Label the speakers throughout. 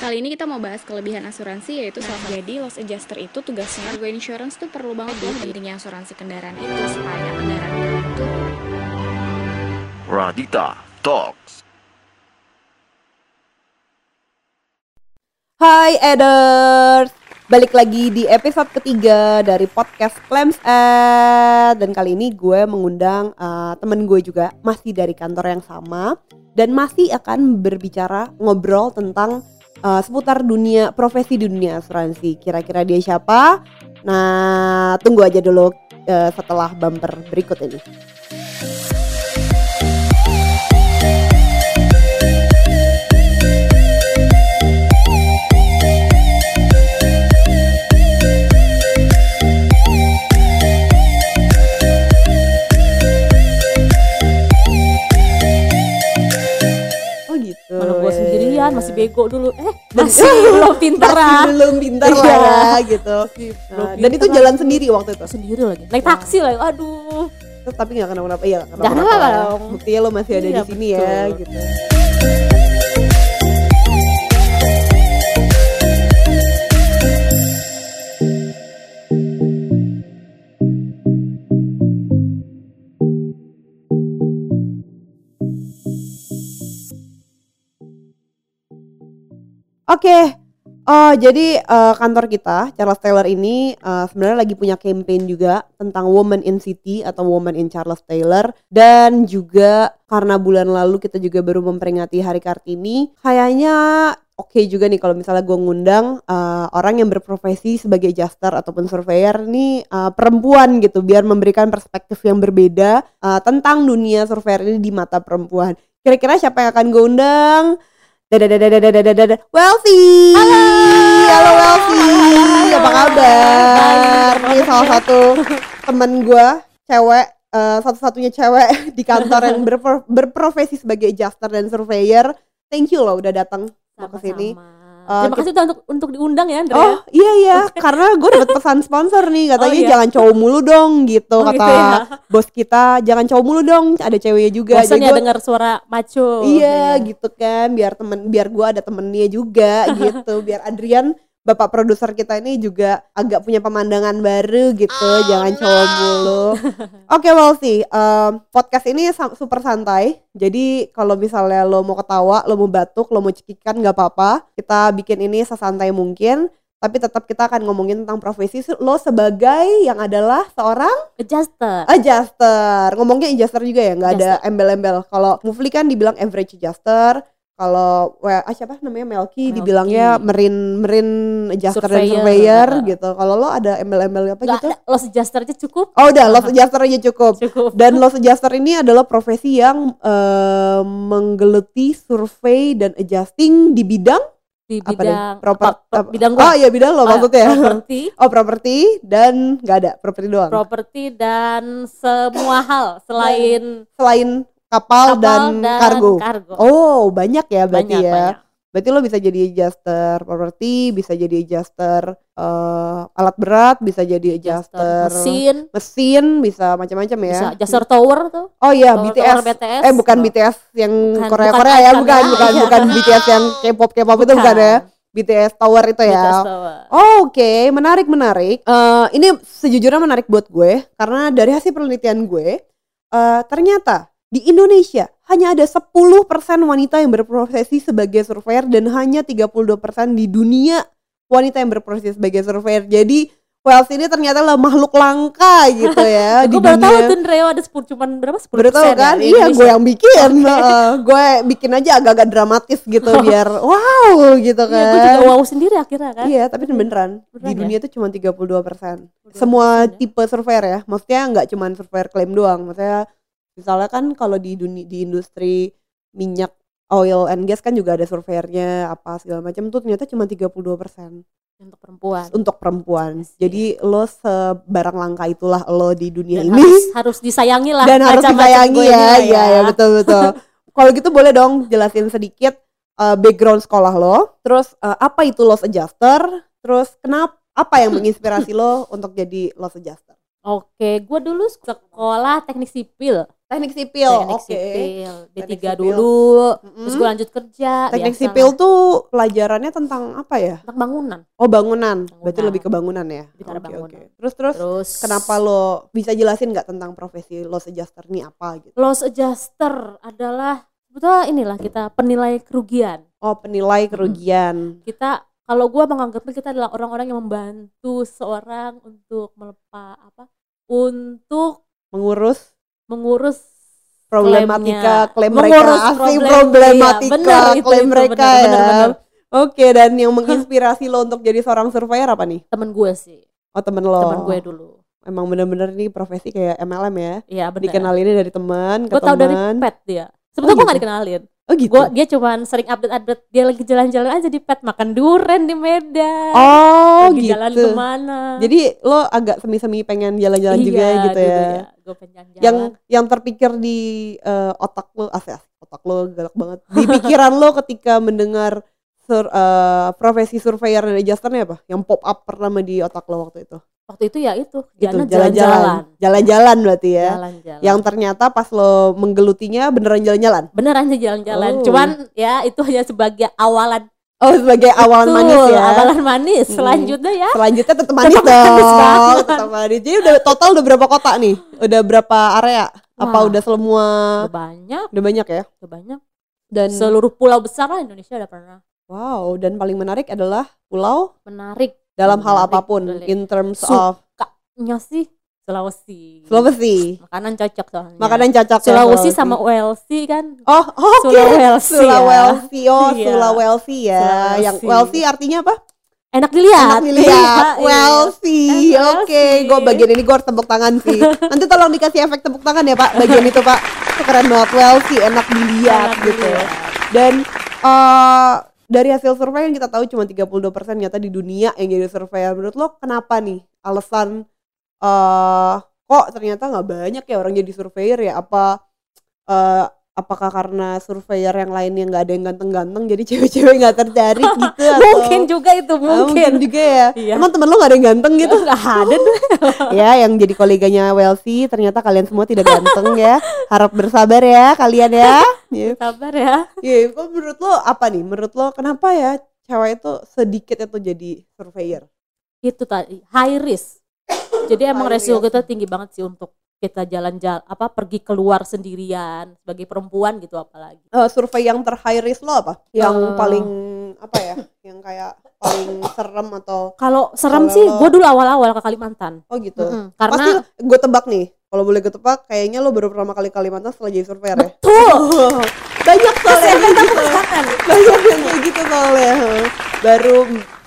Speaker 1: Kali ini kita mau bahas kelebihan asuransi yaitu salah satu. Jadi loss adjuster itu tugasnya cargo insurance tuh perlu banget loh pentingnya asuransi kendaraan itu supaya kendaraan itu
Speaker 2: Radita Talks.
Speaker 3: Hai Eders, balik lagi di episode ketiga dari podcast Claims Ed. Dan kali ini gue mengundang uh, temen gue juga masih dari kantor yang sama. Dan masih akan berbicara ngobrol tentang uh, seputar dunia profesi di dunia asuransi Kira-kira dia siapa? Nah tunggu aja dulu uh, setelah bumper berikut ini
Speaker 4: masih
Speaker 3: ya.
Speaker 4: bego dulu. Eh, masih belum pinter
Speaker 3: Masih
Speaker 4: ah.
Speaker 3: belum pintar lah
Speaker 4: Iya.
Speaker 3: ya gitu Nah, Dan itu jalan sendiri waktu itu
Speaker 4: Sendiri lagi. Naik taksi lagi. Aduh.
Speaker 3: Terus tapi gak kenapa-napa Iya kenapa-napa ya. Buktinya lo masih ada
Speaker 4: Iya,
Speaker 3: di sini ya gitu Oke, Oh, jadi eh, kantor kita Charles Taylor ini eh, sebenarnya lagi punya campaign juga tentang Woman in City atau Woman in Charles Taylor dan juga karena bulan lalu kita juga baru memperingati Hari Kartini, kayaknya oke juga nih kalau misalnya gue ngundang eh, orang yang berprofesi sebagai adjuster ataupun surveyor nih eh, perempuan gitu biar memberikan perspektif yang berbeda eh, tentang dunia surveyor ini di mata perempuan. Kira-kira siapa yang akan gue undang? Dadadadadadadadada Wealthy. Halo. Halo Wealthy. Apa kabar? Ini salah satu temen gue Cewek eh, Satu-satunya cewek di kantor yang berpro- berprofesi sebagai adjuster dan surveyor. Thank you loh udah datang. Ke sini Eh,
Speaker 4: Terima kasih untuk untuk diundang ya, Andrea.
Speaker 3: Oh iya iya karena gue dapet pesan sponsor nih katanya
Speaker 4: Oh, iya.
Speaker 3: jangan cowok mulu dong gitu
Speaker 4: Oh,
Speaker 3: kata
Speaker 4: gitu ya.
Speaker 3: bos kita jangan cowok mulu dong ada ceweknya juga
Speaker 4: Bosan ya
Speaker 3: gua-
Speaker 4: dengar suara maco.
Speaker 3: Iya gitu kan biar temen biar gua ada temennya juga gitu biar Adrian bapak produser kita ini juga agak punya pemandangan baru gitu jangan cowok mulu. Oke Walsi em, podcast ini super santai. Jadi kalau misalnya lo mau ketawa lo mau batuk lo mau cekikan nggak apa-apa. Kita bikin ini sesantai mungkin tapi tetap kita akan ngomongin tentang profesi lo sebagai yang adalah seorang
Speaker 4: Adjuster.
Speaker 3: adjuster. Ngomongnya adjuster juga ya nggak ada embel-embel. Kalau Mufli kan dibilang average adjuster kalau we- ah, siapa namanya? Melki,
Speaker 4: Melki.
Speaker 3: dibilangnya merin merin adjuster dan
Speaker 4: Surveyor.
Speaker 3: surveyor gitu. Kalau lo ada embel-embel apa
Speaker 4: Gak
Speaker 3: gitu?
Speaker 4: ada, lo adjuster aja cukup.
Speaker 3: oh udah lo adjuster aja cukup.
Speaker 4: Cukup.
Speaker 3: dan lo adjuster ini adalah profesi yang eh, menggeluti survei dan adjusting di bidang
Speaker 4: di
Speaker 3: apa deh?
Speaker 4: Bidang
Speaker 3: proper
Speaker 4: apa-
Speaker 3: apa-
Speaker 4: bidang
Speaker 3: oh iya bidang lo
Speaker 4: Oh,
Speaker 3: maksudnya.
Speaker 4: properti,
Speaker 3: oh properti dan nggak ada properti doang.
Speaker 4: Properti dan semua hal selain
Speaker 3: selain kapal,
Speaker 4: kapal
Speaker 3: dan, kargo
Speaker 4: kargo.
Speaker 3: Oh, banyak ya berarti
Speaker 4: banyak,
Speaker 3: ya.
Speaker 4: banyak.
Speaker 3: Berarti lo bisa jadi adjuster properti, bisa jadi adjuster eh, alat berat, bisa jadi adjuster,
Speaker 4: mesin,
Speaker 3: mesin, bisa macam-macam ya.
Speaker 4: bisa adjuster tower tuh.
Speaker 3: Oh iya,
Speaker 4: tower-
Speaker 3: BTS.
Speaker 4: tower BTS.
Speaker 3: Eh bukan
Speaker 4: Oh.
Speaker 3: BTS yang
Speaker 4: Bukan-
Speaker 3: Korea-Korea
Speaker 4: bukan
Speaker 3: ya,
Speaker 4: icon
Speaker 3: bukan,
Speaker 4: ya.
Speaker 3: bukan, bukan BTS yang K-pop K-pop itu bukan ya. BTS Tower itu ya.
Speaker 4: BTS tower.
Speaker 3: Oh, Oke, menarik menarik. Eh, ini sejujurnya menarik buat gue karena dari hasil penelitian gue eh, ternyata di Indonesia hanya ada 10% wanita yang berprofesi sebagai surveyor dan hanya 32% di dunia wanita yang berprofesi sebagai surveyor. Jadi Wales ini ternyata lah makhluk langka gitu ya di
Speaker 4: Gue baru tahu
Speaker 3: dunia.
Speaker 4: tuh Dreo ada 10 cuman berapa 10
Speaker 3: Baru tahu kan? Iya, gue yang bikin. Gue bikin aja agak-agak dramatis gitu biar wow gitu
Speaker 4: Iya,
Speaker 3: kan.
Speaker 4: gue juga wow sendiri akhirnya kan.
Speaker 3: Iya, tapi beneran.
Speaker 4: Beneran
Speaker 3: di
Speaker 4: ya?
Speaker 3: dunia itu cuma 32 persen.
Speaker 4: 32%
Speaker 3: Semua
Speaker 4: ya?
Speaker 3: tipe surveyor ya. Maksudnya nggak cuma surveyor klaim doang. Maksudnya misalnya kan kalau di dunia di industri minyak oil and gas kan juga ada surveyornya apa segala macam tuh ternyata cuma 32 persen
Speaker 4: untuk perempuan.
Speaker 3: untuk perempuan.
Speaker 4: Yes,
Speaker 3: Jadi lo sebarang langka itulah lo di dunia
Speaker 4: Dan
Speaker 3: ini
Speaker 4: harus, harus disayangi lah.
Speaker 3: dan harus disayangi ya.
Speaker 4: ini
Speaker 3: Iya, ya betul betul. Kalau gitu boleh dong jelasin sedikit uh, background sekolah lo, terus uh, apa itu loss adjuster, terus kenapa apa yang menginspirasi lo untuk jadi loss adjuster?
Speaker 4: Oke, gue dulu sekolah teknik sipil.
Speaker 3: Teknik sipil,
Speaker 4: teknik
Speaker 3: oke.
Speaker 4: sipil D3
Speaker 3: Teknik sipil.
Speaker 4: dulu
Speaker 3: Mm-mm.
Speaker 4: terus gue lanjut kerja
Speaker 3: Teknik
Speaker 4: biasa
Speaker 3: sipil tuh pelajarannya tentang apa ya?
Speaker 4: tentang bangunan
Speaker 3: Oh bangunan, berarti
Speaker 4: Bangunan.
Speaker 3: lebih ke bangunan ya.
Speaker 4: Lebih
Speaker 3: Oke,
Speaker 4: bangunan.
Speaker 3: oke. Terus terus
Speaker 4: terus
Speaker 3: kenapa lo bisa jelasin nggak tentang profesi loss adjuster ini apa gitu?
Speaker 4: loss adjuster adalah sebetulnya inilah kita penilai kerugian
Speaker 3: Oh penilai kerugian.
Speaker 4: kita kalau gua menganggapnya kita adalah orang-orang yang membantu seorang untuk melepas apa untuk
Speaker 3: Mengurus
Speaker 4: mengurus
Speaker 3: problematika klaim
Speaker 4: Mengurus
Speaker 3: mereka, asli
Speaker 4: problem,
Speaker 3: problematika
Speaker 4: iya, bener
Speaker 3: klaim
Speaker 4: itu,
Speaker 3: mereka
Speaker 4: bener,
Speaker 3: ya.
Speaker 4: bener, bener.
Speaker 3: Oke dan yang menginspirasi lo untuk jadi seorang surveyor apa nih?
Speaker 4: temen gue sih
Speaker 3: Oh temen lo.
Speaker 4: temen gue dulu
Speaker 3: Emang bener-bener nih profesi kayak MLM ya.
Speaker 4: iya benar
Speaker 3: Dikenalinnya dari teman ke
Speaker 4: gue tau dari
Speaker 3: teman.
Speaker 4: pet dia sebetulnya gue
Speaker 3: gitu?
Speaker 4: gak dikenalin
Speaker 3: Oh gitu.
Speaker 4: gue dia cuman sering update update dia lagi jalan-jalan aja di pet makan duren di Medan
Speaker 3: oh
Speaker 4: lagi
Speaker 3: gitu.
Speaker 4: jalan ke mana
Speaker 3: Jadi lo agak semi-semi pengen jalan-jalan juga
Speaker 4: Iya,
Speaker 3: gitu
Speaker 4: dulu
Speaker 3: ya.
Speaker 4: gue pengen jalan-jalan
Speaker 3: Yang yang terpikir di eh, otak lo, asli, otak lo galak banget. Di pikiran lo ketika mendengar sur, eh, profesi surveyor dan adjusternya apa? Yang pop up pertama di otak lo waktu itu?
Speaker 4: Waktu itu ya itu
Speaker 3: Itu,
Speaker 4: jalan jalan-jalan
Speaker 3: Jalan-jalan berarti ya.
Speaker 4: jalan-jalan
Speaker 3: Yang ternyata pas lo menggelutinya beneran jalan-jalan.
Speaker 4: beneran aja jalan-jalan
Speaker 3: Oh.
Speaker 4: cuman ya itu hanya sebagai awalan
Speaker 3: Oh sebagai awalan
Speaker 4: Betul,
Speaker 3: manis ya.
Speaker 4: awalan manis selanjutnya ya
Speaker 3: Selanjutnya tetap manis
Speaker 4: Tetap manis
Speaker 3: dong.
Speaker 4: banget.
Speaker 3: Tetap manis. Jadi udah total udah berapa kota nih? Udah berapa area? Apa
Speaker 4: Wah.
Speaker 3: udah semua?
Speaker 4: udah banyak
Speaker 3: Udah banyak ya.
Speaker 4: udah banyak
Speaker 3: Dan
Speaker 4: seluruh pulau besar lah Indonesia udah pernah
Speaker 3: wow, dan paling menarik adalah pulau
Speaker 4: menarik
Speaker 3: dalam hal apa
Speaker 4: pun
Speaker 3: in terms of
Speaker 4: nya sih Sulawesi
Speaker 3: Sulawesi.
Speaker 4: makanan cocok soalnya
Speaker 3: Makanan cocok ya,
Speaker 4: Sulawesi sama Welsi kan
Speaker 3: Oh, oke.
Speaker 4: Sulawesi ya.
Speaker 3: Sulawesi. Oh,
Speaker 4: Iya.
Speaker 3: Sulawesi ya.
Speaker 4: Sulawesi.
Speaker 3: Yang Welsi artinya apa?
Speaker 4: enak dilihat
Speaker 3: Enak dilihat.
Speaker 4: Iya,
Speaker 3: Welsi. Oke, gue bagian ini gue harus tepuk tangan sih. Nanti tolong dikasih efek tepuk tangan ya, Pak. Bagian itu, Pak. Itu keren banget Welsi, enak dilihat
Speaker 4: Enak
Speaker 3: gitu.
Speaker 4: dilihat.
Speaker 3: Dan eh dari hasil survei yang kita tahu cuma 32% nyata di dunia yang jadi surveyor. Menurut lo kenapa nih alasan eh kok ternyata nggak banyak ya orang jadi surveyor ya? Apa eh apakah karena surveyor yang lainnya nggak ada yang ganteng-ganteng jadi cewek-cewek nggak tertarik gitu atau
Speaker 4: mungkin juga itu
Speaker 3: Ah,
Speaker 4: mungkin
Speaker 3: juga ya.
Speaker 4: Iya.
Speaker 3: Emang temen lo gak ada yang ganteng gitu?
Speaker 4: nggak ada tuh
Speaker 3: ya, yang jadi koleganya Welsi ternyata kalian semua tidak ganteng ya. Harap bersabar ya kalian ya. Ya,
Speaker 4: sabar ya
Speaker 3: Iya, kok menurut lo apa nih? Menurut lo kenapa ya cewek itu sedikit itu jadi surveyor?
Speaker 4: itu tadi high risk jadi emang
Speaker 3: High
Speaker 4: resiko
Speaker 3: risk.
Speaker 4: kita tinggi banget sih untuk kita jalan-jalan apa pergi keluar sendirian sebagai perempuan gitu apalagi
Speaker 3: Eh, survei yang ter high risk lo apa? Yang
Speaker 4: Eh.
Speaker 3: paling apa ya? Yang kayak paling serem atau
Speaker 4: kalau serem sih gue dulu awal-awal ke Kalimantan
Speaker 3: oh gitu?
Speaker 4: Mm-mm.
Speaker 3: Pasti
Speaker 4: karena
Speaker 3: gue tebak nih. Kalau boleh gue tebak, kayaknya lo baru pertama kali Kalimantan setelah jadi surveyor ya?
Speaker 4: betul
Speaker 3: Banyak soalnya yang gitu. Banyak yang kayak gitu soalnya baru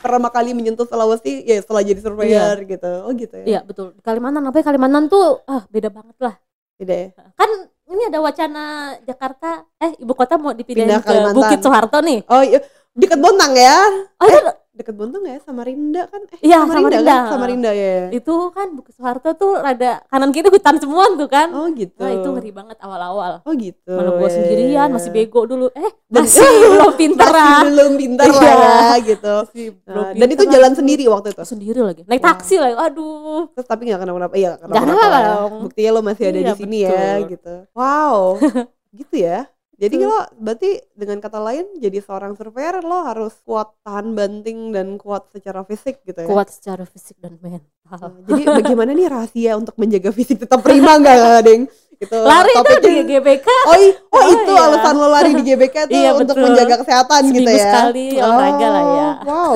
Speaker 3: pertama kali menyentuh Sulawesi ya setelah jadi surveyor gitu. Oh gitu ya?
Speaker 4: Iya betul. Kalimantan apa Kalimantan tuh ah beda banget lah.
Speaker 3: Tidak ya?
Speaker 4: Kan ini ada wacana Jakarta eh ibu kota mau dipindahin
Speaker 3: Pindah
Speaker 4: ke
Speaker 3: Kalimantan.
Speaker 4: Bukit Soeharto nih.
Speaker 3: Oh iya deket Bontang ya?
Speaker 4: Oh itu
Speaker 3: deket Bontang ya? Samarinda kan? Eh
Speaker 4: Iya,
Speaker 3: Samarinda,
Speaker 4: Samarinda.
Speaker 3: kan? Samarinda ya
Speaker 4: itu kan Bukit Soeharto tuh rada kanan kiri hutan semua tuh kan.
Speaker 3: Oh gitu.
Speaker 4: Nah itu ngeri banget awal-awal.
Speaker 3: Oh gitu
Speaker 4: mana gua
Speaker 3: ya,
Speaker 4: sendirian
Speaker 3: ya.
Speaker 4: masih bego dulu. Eh
Speaker 3: Dan-
Speaker 4: masih belum pinter
Speaker 3: masih belum pintar lah
Speaker 4: Iya.
Speaker 3: ya gitu.
Speaker 4: Masih
Speaker 3: Nah, dan itu jalan
Speaker 4: aku.
Speaker 3: sendiri waktu itu?
Speaker 4: Sendiri lagi. Naik
Speaker 3: Wah.
Speaker 4: taksi lagi aduh.
Speaker 3: Terus tapi nggak kenapa-napa iya kenapa-napa ya. buktinya lo masih ada
Speaker 4: Iya,
Speaker 3: di sini ya
Speaker 4: betul.
Speaker 3: gitu. Wow. Gitu ya jadi
Speaker 4: Hmm.
Speaker 3: lo berarti dengan kata lain jadi seorang surveyor lo harus kuat tahan banting dan kuat secara fisik gitu ya
Speaker 4: kuat secara fisik dan mental
Speaker 3: Nah, jadi bagaimana nih rahasia untuk menjaga fisik tetap prima nggak deng itu
Speaker 4: lari itu di GBK
Speaker 3: Oh, i- oh,
Speaker 4: Oh,
Speaker 3: itu
Speaker 4: iya.
Speaker 3: alasan lo lari di GBK tuh
Speaker 4: Iya,
Speaker 3: untuk
Speaker 4: betul.
Speaker 3: menjaga kesehatan gitu
Speaker 4: Seminggu
Speaker 3: ya.
Speaker 4: sekali olahraga lah ya.
Speaker 3: Oh, Wow.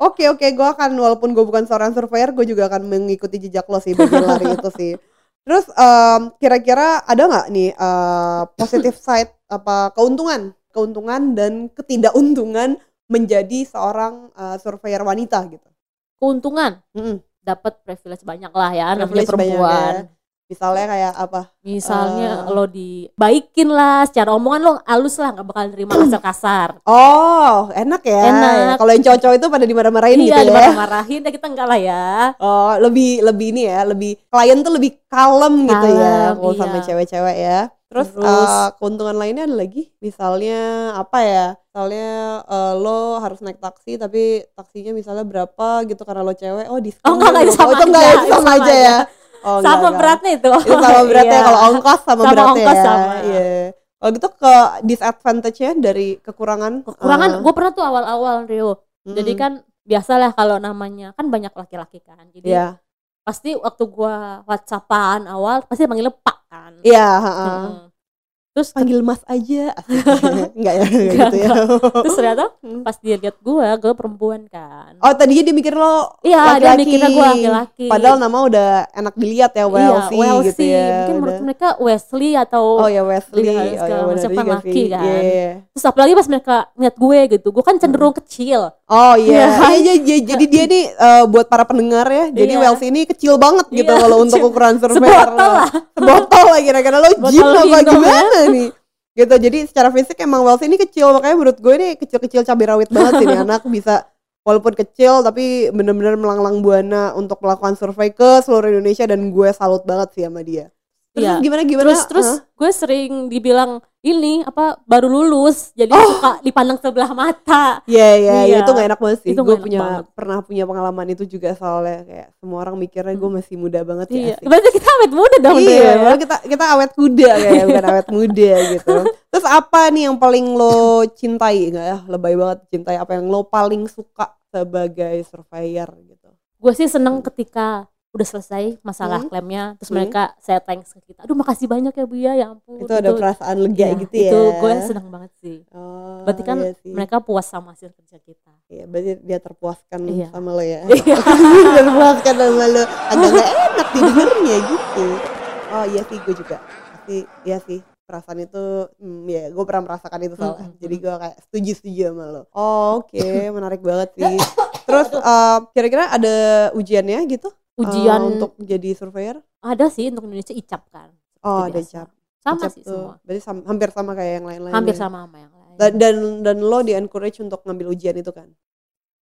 Speaker 3: Oke oke, gue akan walaupun gue bukan seorang surveyor, gue juga akan mengikuti jejak lo sih bagian lari itu sih. Terus em, kira-kira ada nggak nih eh, positive side apa keuntungan, keuntungan dan ketidakuntungan menjadi seorang eh, surveyor wanita gitu?
Speaker 4: keuntungan
Speaker 3: Mm-mm.
Speaker 4: dapat privilege banyak lah ya namanya
Speaker 3: banyak
Speaker 4: perempuan
Speaker 3: ya. Misalnya kayak apa?
Speaker 4: misalnya
Speaker 3: Eh.
Speaker 4: lo dibaikin lah secara omongan lo halus lah nggak bakal terima kasar-kasar
Speaker 3: Oh, enak ya.
Speaker 4: Enak.
Speaker 3: Kalau yang cowok-cowok itu pada dimarah-marahin
Speaker 4: iya
Speaker 3: gitu ya.
Speaker 4: dimarah-marahin ya kita enggak lah ya
Speaker 3: Oh, lebih lebih ini ya, lebih klien tuh lebih kalem gitu ya
Speaker 4: Kalem,
Speaker 3: kalau sama
Speaker 4: iya.
Speaker 3: cewek-cewek ya. Terus,
Speaker 4: Terus-
Speaker 3: eh, keuntungan lainnya ada lagi, misalnya apa ya? Misalnya eh, lo harus naik taksi tapi taksinya misalnya berapa gitu karena lo cewek, oh diskon.
Speaker 4: Oh, enggak, enggak, sama
Speaker 3: itu enggak
Speaker 4: aja,
Speaker 3: itu sama
Speaker 4: sama
Speaker 3: aja ya. Oh,
Speaker 4: sama
Speaker 3: enggak.
Speaker 4: beratnya itu.
Speaker 3: Itu sama beratnya
Speaker 4: Iya.
Speaker 3: kalau ongkos sama,
Speaker 4: Sama
Speaker 3: beratnya
Speaker 4: ongkos
Speaker 3: ya.
Speaker 4: sama.
Speaker 3: Iya. Kalau gitu ke disadvantage-nya dari kekurangan
Speaker 4: Kekurangan
Speaker 3: eh,
Speaker 4: gue pernah tuh awal-awal Rio. Jadi
Speaker 3: mm,
Speaker 4: kan biasalah kalau namanya kan banyak laki-laki kan. Jadi
Speaker 3: Iya.
Speaker 4: pasti waktu gua WhatsAppan awal pasti manggilnya Pak kan.
Speaker 3: Iya, heeh.
Speaker 4: Mm. Terus
Speaker 3: Panggil Mas aja. Asik. Enggak ya, Enggak, gitu ya.
Speaker 4: terus ternyata
Speaker 3: Hmm.
Speaker 4: pas dia lihat gua, gue perempuan kan.
Speaker 3: Oh, tadinya dia mikir lo
Speaker 4: iya, dia
Speaker 3: laki-laki.
Speaker 4: mikirnya gua laki-laki.
Speaker 3: Padahal nama udah enak dilihat ya, Wesley,
Speaker 4: iya, Wesley.
Speaker 3: gitu ya.
Speaker 4: Mungkin menurut
Speaker 3: udah.
Speaker 4: mereka Wesley atau
Speaker 3: Oh ya Wesley,
Speaker 4: Iya,
Speaker 3: oh ya juga
Speaker 4: kan laki kan.
Speaker 3: Iya, iya.
Speaker 4: terus apalagi pas mereka ngeliat gue gitu, gue kan cenderung kecil.
Speaker 3: Oh iya,
Speaker 4: kan?
Speaker 3: iya, iya, iya. jadi dia nih eh, buat para pendengar ya, jadi
Speaker 4: Iya.
Speaker 3: Welsi ini kecil banget gitu
Speaker 4: Iya,
Speaker 3: kalau untuk ukuran surveyor.
Speaker 4: Sebotol lah.
Speaker 3: Sebotol lah kira-kira lo gym apa
Speaker 4: minum,
Speaker 3: gimana Gitu, jadi secara fisik emang Welsi ini kecil, makanya menurut gue ini kecil-kecil cabai rawit banget sih nih anak bisa walaupun kecil tapi bener-bener melanglang buana untuk melakukan survei ke seluruh Indonesia dan gue salut banget sih sama dia. Terus
Speaker 4: Iya.
Speaker 3: gimana gimana?
Speaker 4: Terus terus
Speaker 3: Hah?
Speaker 4: gue sering dibilang ini apa baru lulus, jadi
Speaker 3: Oh.
Speaker 4: suka dipandang sebelah mata.
Speaker 3: Iya iya
Speaker 4: Iya.
Speaker 3: itu gak enak banget sih. Gue punya
Speaker 4: banget.
Speaker 3: pernah punya pengalaman itu juga soalnya kayak semua orang mikirnya gue masih muda banget sih.
Speaker 4: Iya. Berarti kita awet muda dong
Speaker 3: iya,
Speaker 4: ya.
Speaker 3: kita kita awet kuda kayak bukan awet muda gitu. Terus apa nih yang paling lo cintai enggak ya? Lebay banget cintai apa yang lo paling suka sebagai surveyor gitu.
Speaker 4: Gue sih seneng ketika udah selesai masalah
Speaker 3: Hmm.
Speaker 4: klaimnya, terus
Speaker 3: Hmm.
Speaker 4: mereka saya thanks ke kita. Aduh makasih banyak ya Bu ya, ya ampun.
Speaker 3: Itu ada perasaan lega
Speaker 4: Iya,
Speaker 3: gitu ya.
Speaker 4: Itu gue seneng banget sih.
Speaker 3: Oh,
Speaker 4: Berarti kan
Speaker 3: iya sih.
Speaker 4: mereka puas sama hasil kerja kita.
Speaker 3: Iya, berarti dia terpuaskan
Speaker 4: Iya.
Speaker 3: sama lo ya.
Speaker 4: Iya.
Speaker 3: terpuaskan sama lo. Agak gak enak didengarnya gitu. Oh iya sih gue juga. Pasti iya sih perasaan itu hmm, ya gue pernah merasakan itu soalnya.
Speaker 4: Mm-mm.
Speaker 3: Jadi gue kayak setuju setuju sama lo. Oh, oke menarik banget sih. Terus eh, kira-kira ada ujiannya gitu?
Speaker 4: Ujian
Speaker 3: untuk jadi surveyor?
Speaker 4: ada sih untuk Indonesia icap kan.
Speaker 3: Oh ada
Speaker 4: biasa.
Speaker 3: cap.
Speaker 4: Sama
Speaker 3: Cap
Speaker 4: sih
Speaker 3: tuh.
Speaker 4: semua.
Speaker 3: Berarti sam- hampir sama kayak yang lain-lain.
Speaker 4: Hampir
Speaker 3: ya?
Speaker 4: sama sama yang lain.
Speaker 3: Dan, dan dan lo di encourage untuk ngambil ujian itu kan?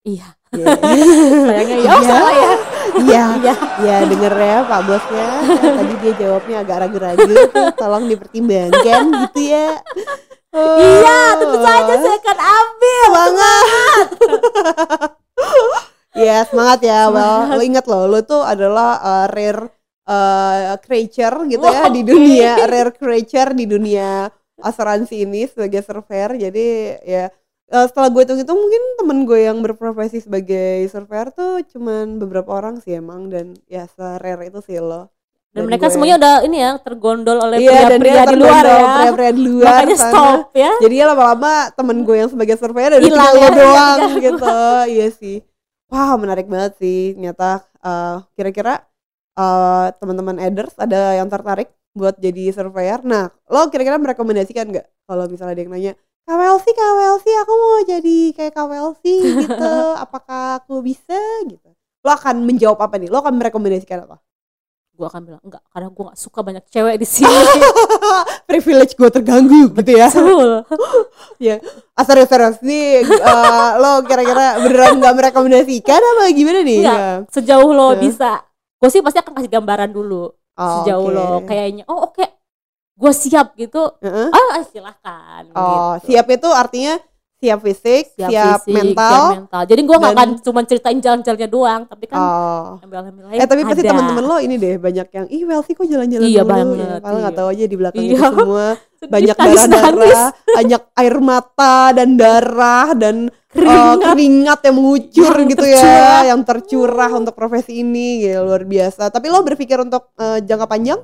Speaker 4: iya.
Speaker 3: Iya.
Speaker 4: Sayangnya ya. Oh,
Speaker 3: Iya.
Speaker 4: salah ya.
Speaker 3: Iya.
Speaker 4: Iya.
Speaker 3: Ya denger ya Pak Bosnya Tadi dia jawabnya agak ragu-ragu tuh Tolong dipertimbangkan gitu ya Oh,
Speaker 4: Iya, tentu saja saya akan ambil.
Speaker 3: Semangat Ya semangat ya Well lo ingat loh Lo tuh adalah uh, rare uh, creature gitu ya Di dunia Rare creature di dunia asuransi ini Sebagai surveyor Jadi ya uh, setelah gue hitung-hitung mungkin temen gue yang berprofesi sebagai surveyor tuh cuman beberapa orang sih emang dan ya se-rare itu sih lo
Speaker 4: Dan
Speaker 3: Dan
Speaker 4: mereka
Speaker 3: gue-
Speaker 4: semuanya udah ini ya tergondol oleh
Speaker 3: Iya dan
Speaker 4: pria-pria
Speaker 3: dia
Speaker 4: di luar ya.
Speaker 3: pria-pria di luar
Speaker 4: Makanya
Speaker 3: sana.
Speaker 4: stop ya.
Speaker 3: Jadi ya lama-lama temen gue yang sebagai surveyor udah
Speaker 4: Hilang
Speaker 3: lo
Speaker 4: ya,
Speaker 3: doang
Speaker 4: iya,
Speaker 3: gitu. Iya sih. Wah menarik banget sih. Ternyata eh, kira-kira eh, teman-teman Eders ada yang tertarik buat jadi surveyor. Nah lo kira-kira merekomendasikan nggak kalau misalnya ada yang nanya KWLC, KWLC, aku mau jadi kayak KWLC gitu. Apakah aku bisa gitu? Lo akan menjawab apa nih? Lo akan merekomendasikan apa?
Speaker 4: Gue akan bilang enggak karena gue gak suka banyak cewek di sini.
Speaker 3: Privilege gue terganggu gitu ya.
Speaker 4: Betul.
Speaker 3: Ya, ah, serius serius nih eh, lo kira-kira beneran nggak merekomendasikan apa gimana nih?
Speaker 4: Enggak.
Speaker 3: Ya.
Speaker 4: Sejauh lo
Speaker 3: Nah.
Speaker 4: bisa. Gue sih pasti akan kasih gambaran dulu.
Speaker 3: Oh,
Speaker 4: Sejauh
Speaker 3: oke.
Speaker 4: lo kayaknya oh oke. Gue siap gitu.
Speaker 3: Heeh.
Speaker 4: Ah silahkan.
Speaker 3: Oh,
Speaker 4: gitu.
Speaker 3: siap itu artinya siap fisik, siap,
Speaker 4: fisik,
Speaker 3: mental.
Speaker 4: siap mental. Jadi gue gak
Speaker 3: dan-
Speaker 4: akan cuma ceritain jalan-jalannya doang, tapi kan
Speaker 3: Oh.
Speaker 4: ambil-ambil lain
Speaker 3: Eh tapi pasti teman-teman lo ini deh banyak yang ih Welsi kok jalan-jalan
Speaker 4: Iya,
Speaker 3: dulu
Speaker 4: banget,
Speaker 3: ya. Padahal nggak
Speaker 4: iya.
Speaker 3: tahu aja di belakang
Speaker 4: Iya.
Speaker 3: itu semua banyak darah-darah, banyak air mata dan darah dan eh,
Speaker 4: Keringat.
Speaker 3: keringat yang mengucur
Speaker 4: Yang
Speaker 3: gitu
Speaker 4: tercurah.
Speaker 3: ya, yang tercurah untuk profesi ini, ya luar biasa. Tapi lo berpikir untuk eh, jangka panjang?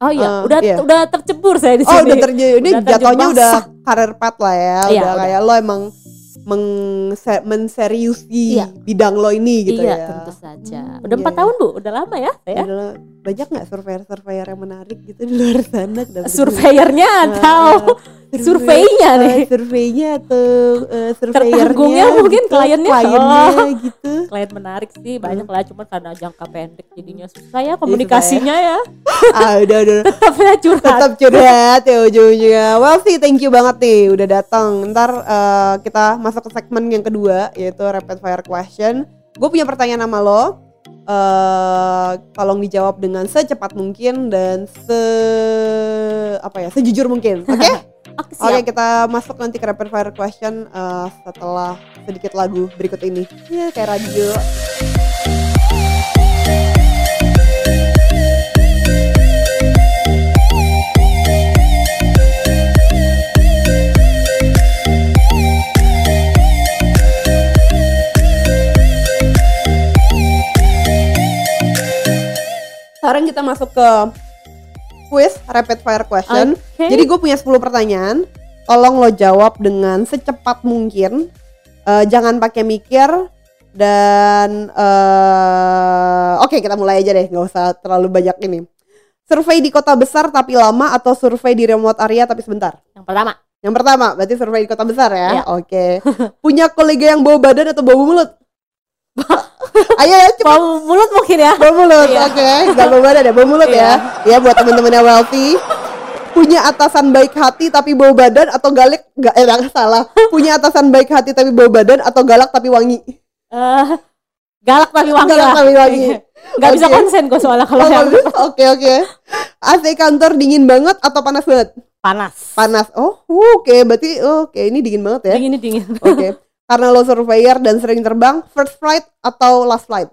Speaker 4: Oh iya,
Speaker 3: Eh,
Speaker 4: udah
Speaker 3: iya.
Speaker 4: udah tercebur saya di
Speaker 3: Oh
Speaker 4: sini.
Speaker 3: udah terjadi, ini
Speaker 4: Udah
Speaker 3: jatuhnya udah karir path lah ya,
Speaker 4: Iya,
Speaker 3: udah
Speaker 4: udah.
Speaker 3: kayak lo emang mengse- menseriusi
Speaker 4: Iya.
Speaker 3: bidang lo ini gitu
Speaker 4: iya,
Speaker 3: ya.
Speaker 4: tentu saja. Udah
Speaker 3: iya,
Speaker 4: empat
Speaker 3: iya.
Speaker 4: tahun bu, udah lama ya saya.
Speaker 3: Adalah banyak nggak surveyor-surveyor yang menarik gitu di luar sana?
Speaker 4: Surveyornya atau
Speaker 3: survei-
Speaker 4: surveinya
Speaker 3: eh,
Speaker 4: nih.
Speaker 3: surveinya atau eh, surveyornya
Speaker 4: Tertanggungnya mungkin
Speaker 3: gitu,
Speaker 4: kliennya.
Speaker 3: kliennya
Speaker 4: Oh.
Speaker 3: gitu.
Speaker 4: Klien menarik sih banyak
Speaker 3: Hmm.
Speaker 4: lah, cuman karena jangka pendek jadinya susah ya komunikasinya ya.
Speaker 3: ah udah udah
Speaker 4: Tetap ya curhat.
Speaker 3: tetap curhat ya ujung-ujungnya. Well sih thank you banget nih udah datang. Ntar eh, kita masuk ke segmen yang kedua yaitu rapid fire question. Gue punya pertanyaan sama lo. Eh tolong dijawab dengan secepat mungkin dan se apa ya sejujur mungkin. Oke?
Speaker 4: Oke
Speaker 3: Oke
Speaker 4: siap.
Speaker 3: kita masuk nanti ke rapid fire question eh, setelah sedikit lagu berikut ini. Ya kayak radio. Sekarang kita masuk ke quiz rapid fire question.
Speaker 4: Oke.
Speaker 3: Jadi gue punya 10 pertanyaan. Tolong lo jawab dengan secepat mungkin. Eh, jangan pakai mikir dan eh oke kita mulai aja deh, nggak usah terlalu banyak ini. Survei di kota besar tapi lama atau survei di remote area tapi sebentar?
Speaker 4: Yang pertama,
Speaker 3: Yang pertama, berarti survei di kota besar ya.
Speaker 4: Iya.
Speaker 3: Oke. Punya kolega yang bawa badan atau bawa mulut? Ayo ya, cepet.
Speaker 4: bau mulut mungkin ya.
Speaker 3: Bawa mulut,
Speaker 4: Iya.
Speaker 3: oke. Gak bawa badan ya, bawa mulut ya. Ya buat temen-temen yang wealthy. Punya atasan baik hati tapi bawa badan atau galak gak eh gak salah. Punya atasan baik hati tapi bawa badan atau galak tapi wangi.
Speaker 4: Eh, galak tapi wangi
Speaker 3: Galak
Speaker 4: lah.
Speaker 3: tapi wangi.
Speaker 4: Gak bisa
Speaker 3: Oke.
Speaker 4: konsen gue soalnya kalau
Speaker 3: Oh,
Speaker 4: yang
Speaker 3: Oke oke. AC kantor dingin banget atau panas banget?
Speaker 4: panas.
Speaker 3: Panas. Oh, oke. Berarti oke ini dingin banget ya.
Speaker 4: Dingin dingin.
Speaker 3: Oke. Karena lo surveyor dan sering terbang, first flight atau last flight?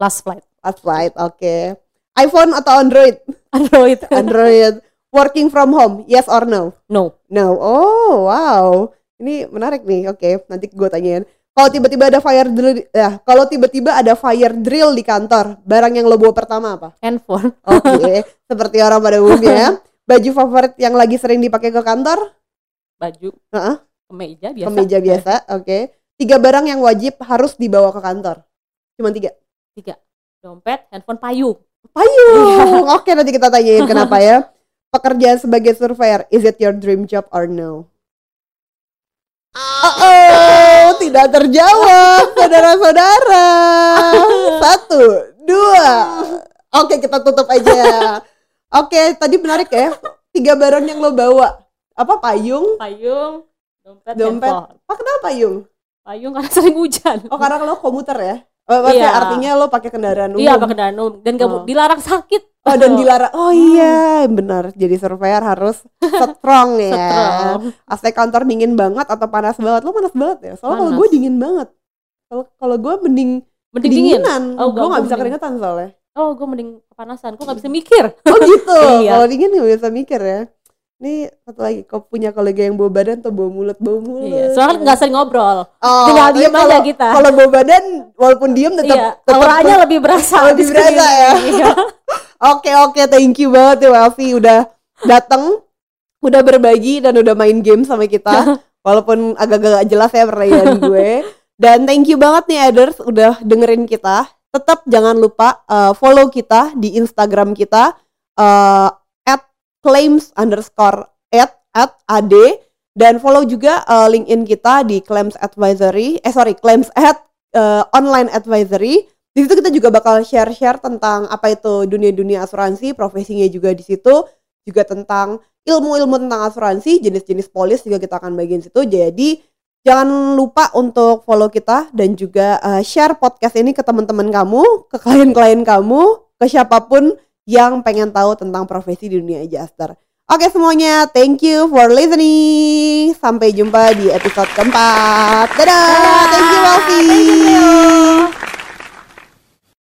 Speaker 4: Last flight.
Speaker 3: Last flight, oke. iPhone atau Android?
Speaker 4: Android.
Speaker 3: Android. Working from home, yes or no?
Speaker 4: no.
Speaker 3: No. Oh, wow. Ini menarik nih. Oke, nanti gue tanyain. Kalau tiba-tiba ada fire drill, ya, kalau tiba-tiba ada fire drill di kantor, barang yang lo bawa pertama apa?
Speaker 4: Handphone.
Speaker 3: Oke, seperti orang pada umumnya ya. Baju favorit yang lagi sering dipakai ke kantor?
Speaker 4: Baju.
Speaker 3: Heeh.
Speaker 4: Kemeja biasa.
Speaker 3: Kemeja biasa, oke. Tiga barang yang wajib harus dibawa ke kantor. Cuma tiga.
Speaker 4: Tiga. Dompet, handphone, payung.
Speaker 3: Payung. Oke, nanti kita tanyain kenapa ya. Pekerjaan sebagai surveyor, is it your dream job or no? Oh, tidak terjawab, saudara-saudara. Satu, dua. Oke, kita tutup aja. Oke, tadi menarik ya. Tiga barang yang lo bawa. Apa payung?
Speaker 4: Payung, dompet,
Speaker 3: Dompet. Oh, kenapa payung?
Speaker 4: Payung karena sering hujan.
Speaker 3: Oh, karena lo komuter ya? Oh,
Speaker 4: Iya.
Speaker 3: artinya lo pakai kendaraan umum.
Speaker 4: Iya, pakai kendaraan umum dan gak
Speaker 3: Oh.
Speaker 4: dilarang sakit.
Speaker 3: Oh dan dilarang. Oh iya, benar. Jadi surveyor harus strong ya.
Speaker 4: Strong.
Speaker 3: AC kantor dingin banget atau panas banget? Lo panas banget ya? Soalnya kalau gue dingin banget. Kalau kalau gue mending
Speaker 4: Mending dingin.
Speaker 3: dinginan.
Speaker 4: Oh,
Speaker 3: gue nggak bisa keringetan soalnya.
Speaker 4: Oh, gue mending kepanasan. Gue gak bisa mikir.
Speaker 3: Oh gitu.
Speaker 4: Iya.
Speaker 3: Kalau dingin nggak bisa mikir ya. Ini satu lagi, kau punya kolega yang bawa badan atau bawa mulut? Bawa mulut.
Speaker 4: Iya, soalnya nggak sering ngobrol.
Speaker 3: Oh,
Speaker 4: tinggal diem aja kita.
Speaker 3: Kalau bawa badan, walaupun diem tetap,
Speaker 4: Iya,
Speaker 3: tetap
Speaker 4: auranya lebih berasa.
Speaker 3: lebih berasa ya.
Speaker 4: Iya.
Speaker 3: Oke oke, thank you banget ya Welfi udah datang, udah berbagi dan udah main game sama kita. Walaupun agak-agak jelas ya pertanyaan gue. Dan thank you banget nih Aders udah dengerin kita. Tetap jangan lupa uh, follow kita di Instagram kita uh, at claims underscore at at ad dan follow juga uh, LinkedIn kita di claims advisory eh sorry claims at uh, online advisory. Di situ kita juga bakal share-share tentang apa itu dunia-dunia asuransi, profesinya juga di situ, juga tentang ilmu-ilmu tentang asuransi, jenis-jenis polis juga kita akan bagiin situ. Jadi jangan lupa untuk follow kita dan juga uh, share podcast ini ke teman-teman kamu, ke klien-klien kamu, ke siapa pun yang pengen tahu tentang profesi di dunia adjuster. Oke semuanya, thank you for listening. Sampai jumpa di episode keempat. Dadah, thank you Welfi.
Speaker 4: Thank you.